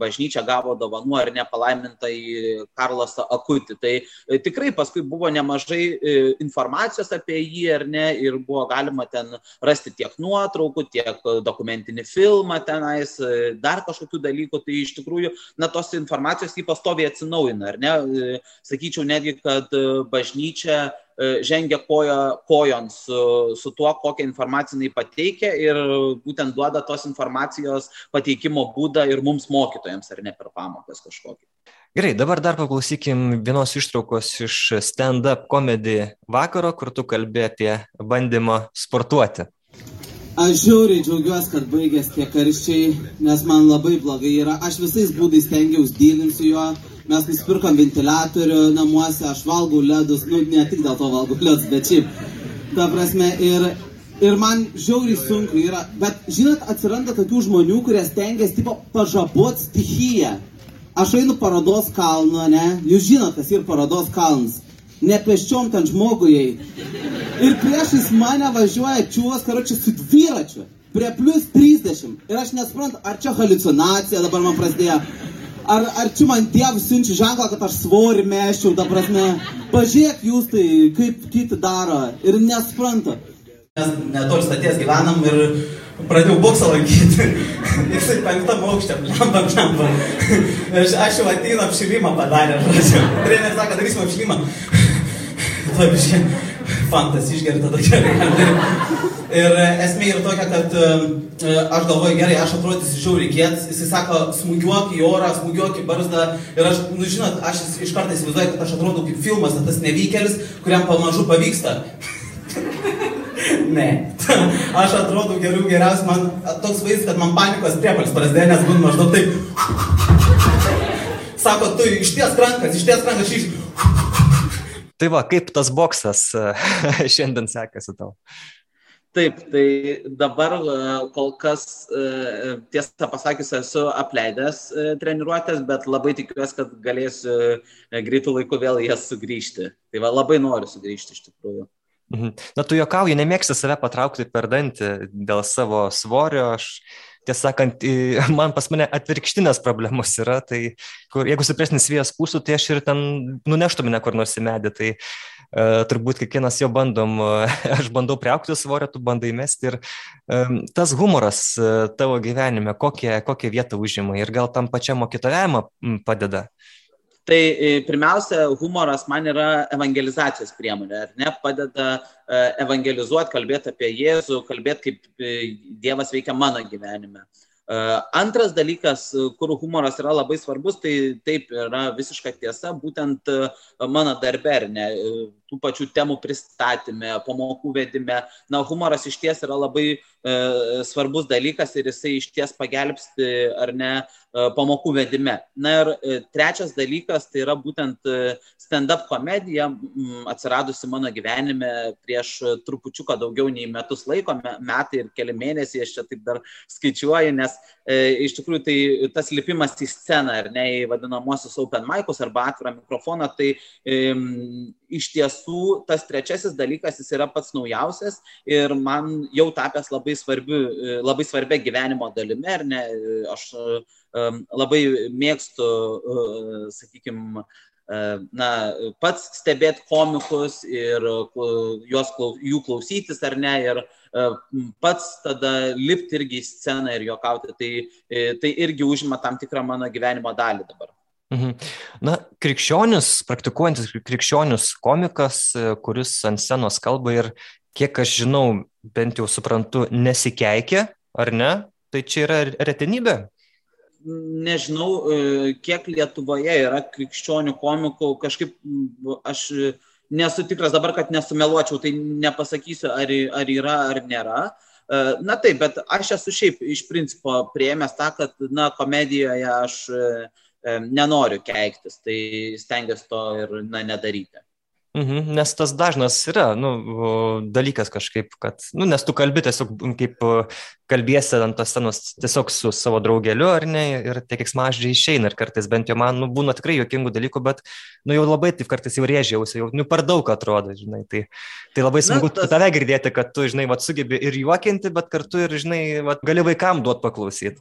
bažnyčia gavo dovanų ar nepalaimintą į Karlosą Akutį. Tai e, tikrai paskui buvo nemažai e, informacijos apie jį ar ne ir buvo galima ten rasti tiek nuotraukų, tiek dokumentinį filmą tenais, e, dar kažkokių dalykų. Tai iš tikrųjų, na, tos informacijos jį pastoviai atsinaujina, ar ne? Sakyčiau netgi, kad bažnyčia žengia koja, kojon su, su tuo, kokią informaciją jinai pateikia ir būtent duoda tos informacijos pateikimo būdą ir mums mokytojams, ar ne per pamokas kažkokį. Gerai, dabar dar paklausykim vienos ištraukos iš stand-up komedy vakaro, kur tu kalbė apie bandymą sportuoti. Aš žiauriai džiaugiuosi, kad baigės tie karščiai, nes man labai blogai yra. Aš visais būdais stengiausi dylinti su juo. Mes nusipirkom ventiliatorių namuose, aš valgau ledus, nu ne tik dėl to valgau ledus, bet šiaip. Ta prasme, ir Ir man žiauriai sunku yra, bet žinot, atsiranda tokių žmonių, kurie stengiasi tipo pažaboti stichiją. Aš einu parodos kalną, ne? Jūs žinot, kas yra parodos kalnas. Nepeščiom ten žmogui. Ir priešais mane važiuoja čiūvas, karočiui, su dviračiu. Prie plus 30. Ir aš nesuprantu, ar čia halucinacija dabar man prasidėjo. Ar, ar čia man dievas siunčia ženklą, kad aš svorį meščiau, ta prasme. Pažiūrėk jūs tai, kaip kiti daro. Ir nesuprantu. Mes netoli staties gyvenam ir pradėjau boksą lankyti. Jisai penktam aukštė, blemba, blemba. Aš, aš jau ateinu apšilimą padarę, žodžiu. Treneris sako, darysim apšilimą. Taip, fantas išgeri, tada gerai. Ir e, esmė yra tokia, kad e, aš galvoju, gerai, aš atrodysiu žiauriai kietas, jisai sako, smūgiuok į orą, smūgiuok į barzdą. Ir aš, nu žinot, aš iš karto įsivaizduoju, kad aš atrodau kaip filmas, tas nevykėlis, kuriam pamažu pavyksta. Ne. aš atrodau geriau, geriausiai, man toks vaizdas, kad man panikos priepalis prasidėjo, nes būna maždaug taip. Sako, tu išties rankas, išties rankas iš. Tai va, kaip tas boksas šiandien sekasi tau? Taip, tai dabar e, kol kas, e, tiesą pasakius, esu apleidęs e, treniruotės, bet labai tikiuosi, kad galėsiu greitų laikų vėl jas sugrįžti. Tai va, labai noriu sugrįžti iš tikrųjų. Mhm. Na, tu juokauji, nemėgsti save patraukti per dantį dėl savo svorio. Aš tiesą sakant, man pas mane atvirkštinės problemos yra, tai kur, jeigu stipresnis vėjas pūsų, tai aš ir ten nuneštų mane kur nors į medį, tai uh, turbūt kiekvienas jo bandom, uh, aš bandau priaukti svorio, tu bandai mesti ir um, tas humoras uh, tavo gyvenime, kokią, kokią vietą užima ir gal tam pačiam mokytojavimą padeda. Tai e, pirmiausia, humoras man yra evangelizacijos priemonė, ar ne, padeda e, evangelizuoti, kalbėti apie Jėzų, kalbėti, kaip e, Dievas veikia mano gyvenime. Antras dalykas, kur humoras yra labai svarbus, tai taip yra visiška tiesa, būtent mano darbe, ar ne, tų pačių temų pristatymė, pamokų vedime. Na, humoras iš ties yra labai e, svarbus dalykas ir jisai iš ties pagelbsti ar ne e, pamokų vedime. Na ir e, trečias dalykas tai yra būtent e, stand-up komedija, m, atsiradusi mano gyvenime prieš trupučiuką daugiau nei metus laiko, metai ir keli mėnesiai, aš čia taip dar skaičiuoju, nes e, iš tikrųjų tai tas lipimas į sceną ar ne į vadinamosius open mic'us arba atvirą mikrofoną, tai e, iš tiesų tas trečiasis dalykas jis yra pats naujausias ir man jau tapęs labai, svarbiu, labai svarbia gyvenimo dalimi, ar ne, aš labai mėgstu, sakykime, na, pats stebėti komikus ir juos, jų klausytis ar ne, ir pats tada lipti irgi į sceną ir juokauti, tai, tai irgi užima tam tikrą mano gyvenimo dalį dabar. Mhm. Na, krikščionis, praktikuojantis krikščionis komikas, e, kuris ant scenos kalba ir, kiek aš žinau, bent jau suprantu, nesikeikia, ar ne? Tai čia yra retenybė? Nežinau, e, kiek Lietuvoje yra krikščionių komikų, kažkaip aš nesu tikras dabar, kad nesumeluočiau, tai nepasakysiu, ar, ar yra ar nėra. E, na taip, bet aš esu šiaip iš principo prieėmęs tą, kad, na, komedijoje aš nenoriu keiktis, tai stengiuosi to ir na, nedaryti. Mhm, nes tas dažnas yra nu, dalykas kažkaip, kad, nu, nes tu kalbi tiesiog kaip kalbėsi ant tos scenos tiesiog su savo draugeliu, ar ne, ir tie kiksmaždžiai išeina ir kartais bent jau man nu, būna tikrai juokingų dalykų, bet nu, jau labai taip kartais jau rėžiausi, jau nu, per daug atrodo, žinai. Tai, tai labai smagu tas... tave girdėti, kad tu, žinai, vat, sugebi ir juokinti, bet kartu ir, žinai, vat, gali vaikam duot paklausyti.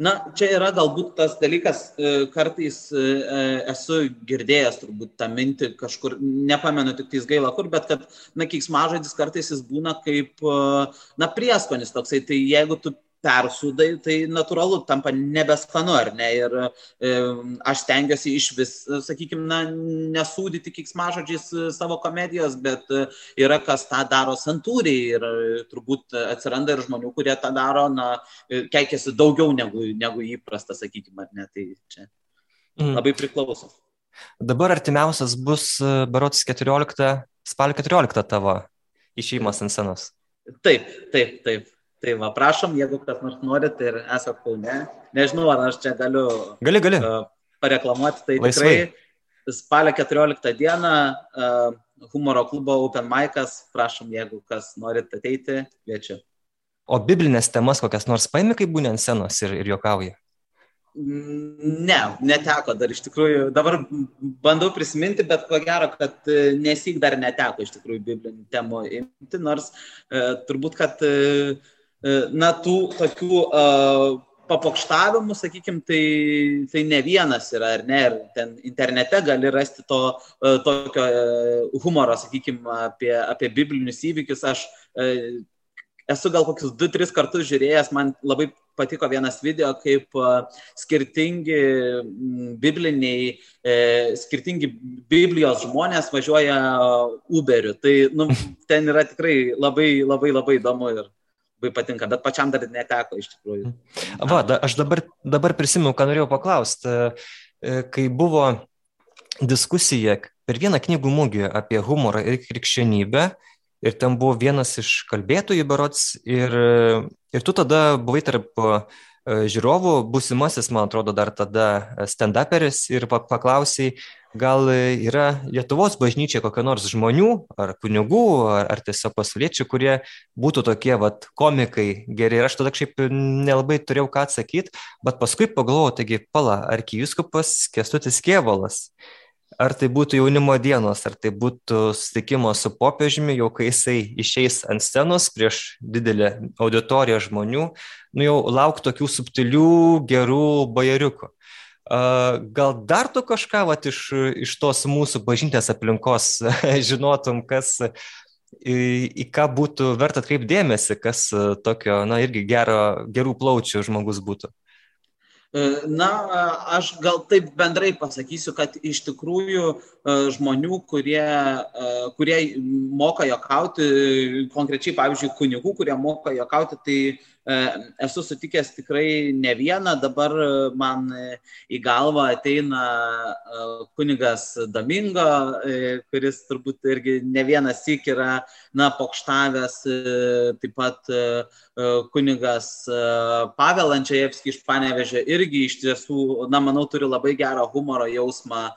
Na, čia yra galbūt tas dalykas, e, kartais e, e, esu girdėjęs turbūt tą mintį kažkur, nepamenu tik tais gaila kur, bet kad, na, kiksmažodis kartais jis būna kaip, na, prieskonis toksai, tai jeigu tu persūdai, tai natūralu tampa nebeskanu, ar ne? Ir e, aš stengiuosi iš vis, sakykime, na, nesūdyti kiksmažodžiais e, savo komedijos, bet e, yra kas tą daro santūriai ir e, turbūt atsiranda ir žmonių, kurie tą daro, na, keikiasi daugiau negu, negu įprasta, sakykime, ar ne? Tai čia mm. labai priklauso. Dabar artimiausias bus Barotis 14, spalio 14 tavo išėjimas ant scenos. Taip, taip, taip. Tai va, prašom, jeigu kas nors norit ir esate kaune, nežinau, ar aš čia galiu gali, gali. Uh, pareklamuoti, tai Laisvai. tikrai spalio 14 dieną uh, humoro klubo Open Mic'as, prašom, jeigu kas norit ateiti, kviečiu. O biblinės temas kokias nors paimi, kaip būni ant scenos ir, ir juokauji? Ne, neteko dar iš tikrųjų. Dabar bandau prisiminti, bet ko gero, kad e, nesik dar neteko iš tikrųjų biblinių temų imti, nors e, turbūt, kad E, na, tų tokių uh, papokštavimų, sakykime, tai, tai ne vienas yra, ar ne, ir ten internete gali rasti to uh, tokio humoro, sakykime, apie, apie biblinius įvykius. Aš esu gal kokius 2-3 kartus žiūrėjęs, man labai patiko vienas video, kaip skirtingi bibliniai, e, skirtingi Biblijos žmonės važiuoja Uberiu. Tai nu, ten yra tikrai labai, labai, labai įdomu ir labai patinka, bet pačiam dar neteko iš tikrųjų. Va, da, aš dabar, dabar prisimenu, ką norėjau paklausti. E, kai buvo diskusija per vieną knygų mūgį apie humorą ir krikščionybę, ir ten buvo vienas iš kalbėtojų berots, ir, ir tu tada buvai tarp e, žiūrovų, busimasis, man atrodo, dar tada stand-uperis ir paklausai, gal yra Lietuvos bažnyčia kokia nors žmonių, ar kunigų, ar, ar tiesiog pasauliečių, kurie būtų tokie vat, komikai geri. Ir aš tada kažkaip nelabai turėjau ką atsakyti, bet paskui pagalvojau, taigi, pala, arkijuskupas Kestutis Kievalas. Ar tai būtų jaunimo dienos, ar tai būtų susitikimas su popiežiumi, jau kai jisai išeis ant scenos prieš didelę auditoriją žmonių, nu jau lauk tokių subtilių, gerų bajeriukų. Gal dar tu kažką vat, iš, iš tos mūsų bažnytės aplinkos žinotum, kas į, į ką būtų verta atkreipdėmėsi, kas tokio, na, irgi gero, gerų plaučių žmogus būtų? Na, aš gal taip bendrai pasakysiu, kad iš tikrųjų žmonių, kurie, kurie moka jokauti, konkrečiai, pavyzdžiui, kunigų, kurie moka jokauti, tai E, esu sutikęs tikrai ne vieną, dabar man į galvą ateina e, kunigas Domingo, e, kuris turbūt irgi ne vienas sik yra, na, pokštavęs, taip pat kunigas Pavel Andžiajevskis iš Panevežė irgi iš tiesų, na, manau, turi labai gerą humoro jausmą.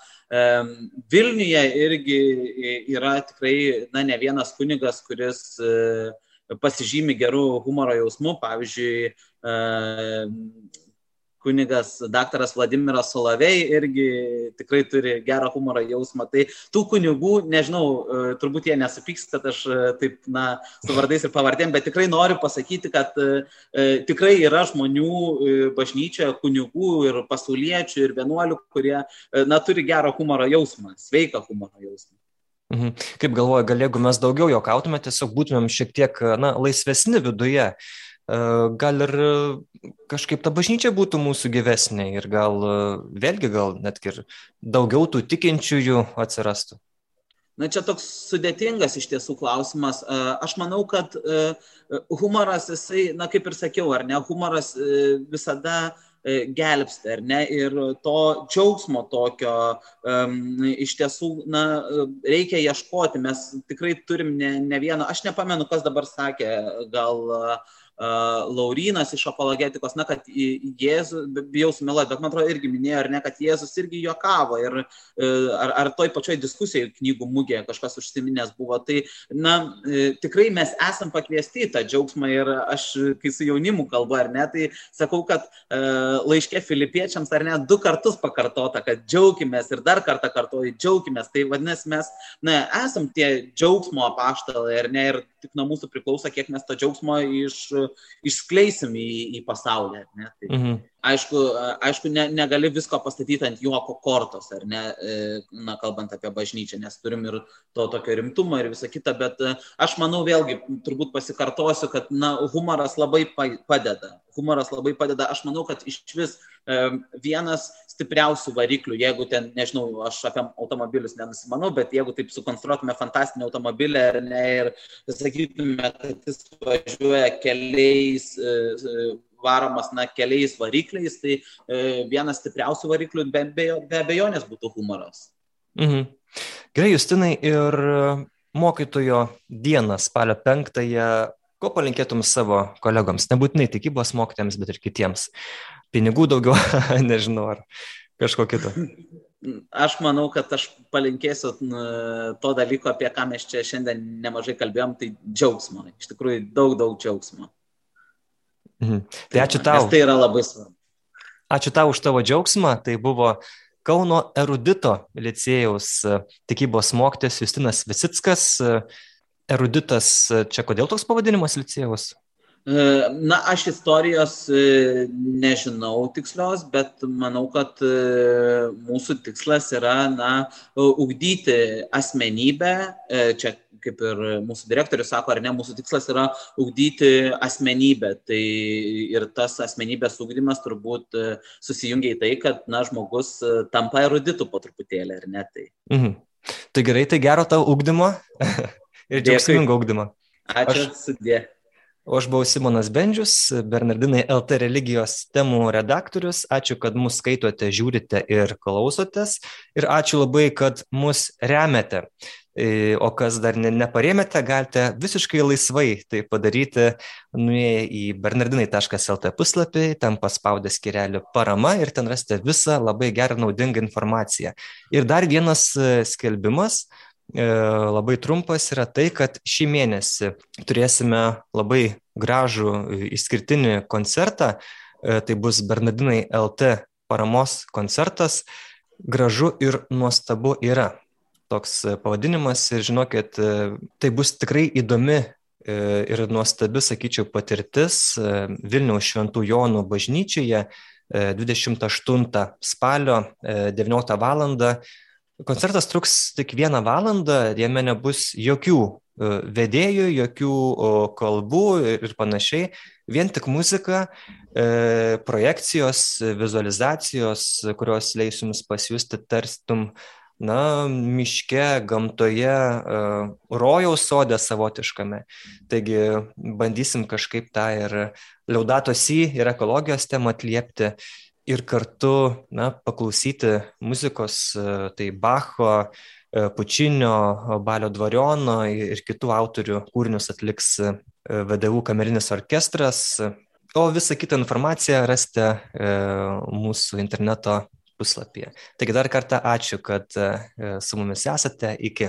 Vilniuje irgi yra tikrai, na, ne vienas kunigas, kuris uh, pasižymi gerų humoro jausmų, pavyzdžiui, e, kunigas daktaras Vladimiras Solavei irgi tikrai turi gerą humoro jausmą. Tai tų kunigų, nežinau, e, turbūt jie nesupyks, kad aš e, taip, na, su vardais ir pavardėm, bet tikrai noriu pasakyti, kad e, tikrai yra žmonių bažnyčioje, kunigų ir pasauliečių ir vienuolių, kurie, na, turi gerą humoro jausmą, sveiką humoro jausmą. Mhm. Kaip galvoju, gal jeigu mes daugiau jokautume, tiesiog būtumėm šiek tiek na, laisvesni viduje, e, gal ir kažkaip ta bažnyčia būtų mūsų gyvesnė ir gal vėlgi gal net ir daugiau tų tikinčiųjų atsirastų. Na čia toks sudėtingas iš tiesų klausimas. E, aš manau, kad e, humoras, jisai, na kaip ir sakiau, ar ne, humoras visada E, gelbsti, ar ne? Ir to džiaugsmo tokio iš tiesų, na, reikia ieškoti. Mes tikrai turim ne, ne vieną, aš nepamenu, kas dabar sakė, gal uh, Laurinas iš apologetikos, na, kad Jėzus, bijau sumeluoti, bet man atrodo irgi minėjo, ar ne, kad Jėzus irgi juokavo ir e, ar, ar toj pačioj diskusijai knygų mūgėje kažkas užsiminęs buvo. Tai, na, e, tikrai mes esam pakviesti į tą džiaugsmą ir aš, kai su jaunimu kalbu, ar ne, tai sakau, kad e, laiškė filipiečiams, ar ne, du kartus pakartota, kad džiaugimės ir dar kartą kartuoju, džiaugimės. Tai vadinasi, mes, na, esam tie džiaugsmo apaštalai, ar ne, ir tik nuo mūsų priklauso, kiek mes to džiaugsmo iš, išskleisim į, į pasaulį. Ne? Tai, mhm. Aišku, aišku ne, negali visko pastatyti ant juoko kortos, ar ne, e, na, kalbant apie bažnyčią, nes turim ir to tokio rimtumo ir visą kitą, bet e, aš manau vėlgi, turbūt pasikartosiu, kad, na, humoras labai padeda. Humoras labai padeda. Aš manau, kad iš vis vienas stipriausių variklių, jeigu ten, nežinau, aš apie automobilius nenusimanau, bet jeigu taip sukonstruotume fantastinį automobilį ne ir sakytume, kad jis važiuoja keliais, e, e, varomas, na, keliais varikliais, tai e, vienas stipriausių variklių be, be, be abejonės būtų humoras. Mhm. Gerai, Justinai, ir mokytojo dieną spalio penktąją Ko palinkėtum savo kolegoms, nebūtinai tikybos mokytėms, bet ir kitiems? Pinigų daugiau, nežinau, ar kažko kito. Aš manau, kad aš palinkėsiu to dalyko, apie ką mes čia šiandien nemažai kalbėjom, tai džiaugsmo. Iš tikrųjų, daug, daug džiaugsmo. Mhm. Tai ačiū tau. Nes tai yra labai svarbu. Ačiū tau už tavo džiaugsmą. Tai buvo Kauno erudito licėjaus tikybos mokytojas Justinas Visickas eruditas, čia kodėl toks pavadinimas licėjus? E, na, aš istorijos e, nežinau tikslios, bet manau, kad e, mūsų tikslas yra, na, ugdyti asmenybę, čia kaip ir mūsų direktorius sako, ar ne, mūsų tikslas yra ugdyti asmenybę. Tai ir tas asmenybės ugdymas turbūt susijungia į tai, kad, na, žmogus tampa eruditų po truputėlį, ar ne tai. Mhm. Tai gerai, tai gero tau ugdymo ir džiaugsmingo ugdymo. Ačiū, Aš... sudė. O aš buvau Simonas Bendžius, Bernardinai LT religijos temų redaktorius. Ačiū, kad mus skaitote, žiūrite ir klausotės. Ir ačiū labai, kad mus remiate. E, o kas dar ne, neparėmėte, galite visiškai laisvai tai padaryti, nuėję į bernardinai.lt puslapį, ten paspaudę skirelį parama ir ten rasite visą labai gerą naudingą informaciją. Ir dar vienas e, skelbimas labai trumpas yra tai, kad šį mėnesį turėsime labai gražų išskirtinį koncertą. E, tai bus Bernardinai LT paramos koncertas. Gražu ir nuostabu yra toks pavadinimas ir žinokit, e, tai bus tikrai įdomi ir nuostabi, sakyčiau, patirtis Vilniaus Šventų Jonų bažnyčioje 28 spalio 19 val. Koncertas truks tik vieną valandą, jame nebus jokių e, vedėjų, jokių kalbų ir panašiai, vien tik muzika, e, projekcijos, vizualizacijos, kurios leis jums pasijusti tarstum, na, miške, gamtoje, e, rojaus sodė savotiškame. Taigi bandysim kažkaip tą ir liaudatos į ir ekologijos temą atliepti ir kartu na, paklausyti muzikos, e, tai Bacho, e, Pučinio, Balio Dvariono ir kitų autorių kūrinius atliks e, VDU kamerinis orkestras. O visą kitą informaciją rasite mūsų interneto puslapyje. Taigi dar kartą ačiū, kad su mumis esate. Iki.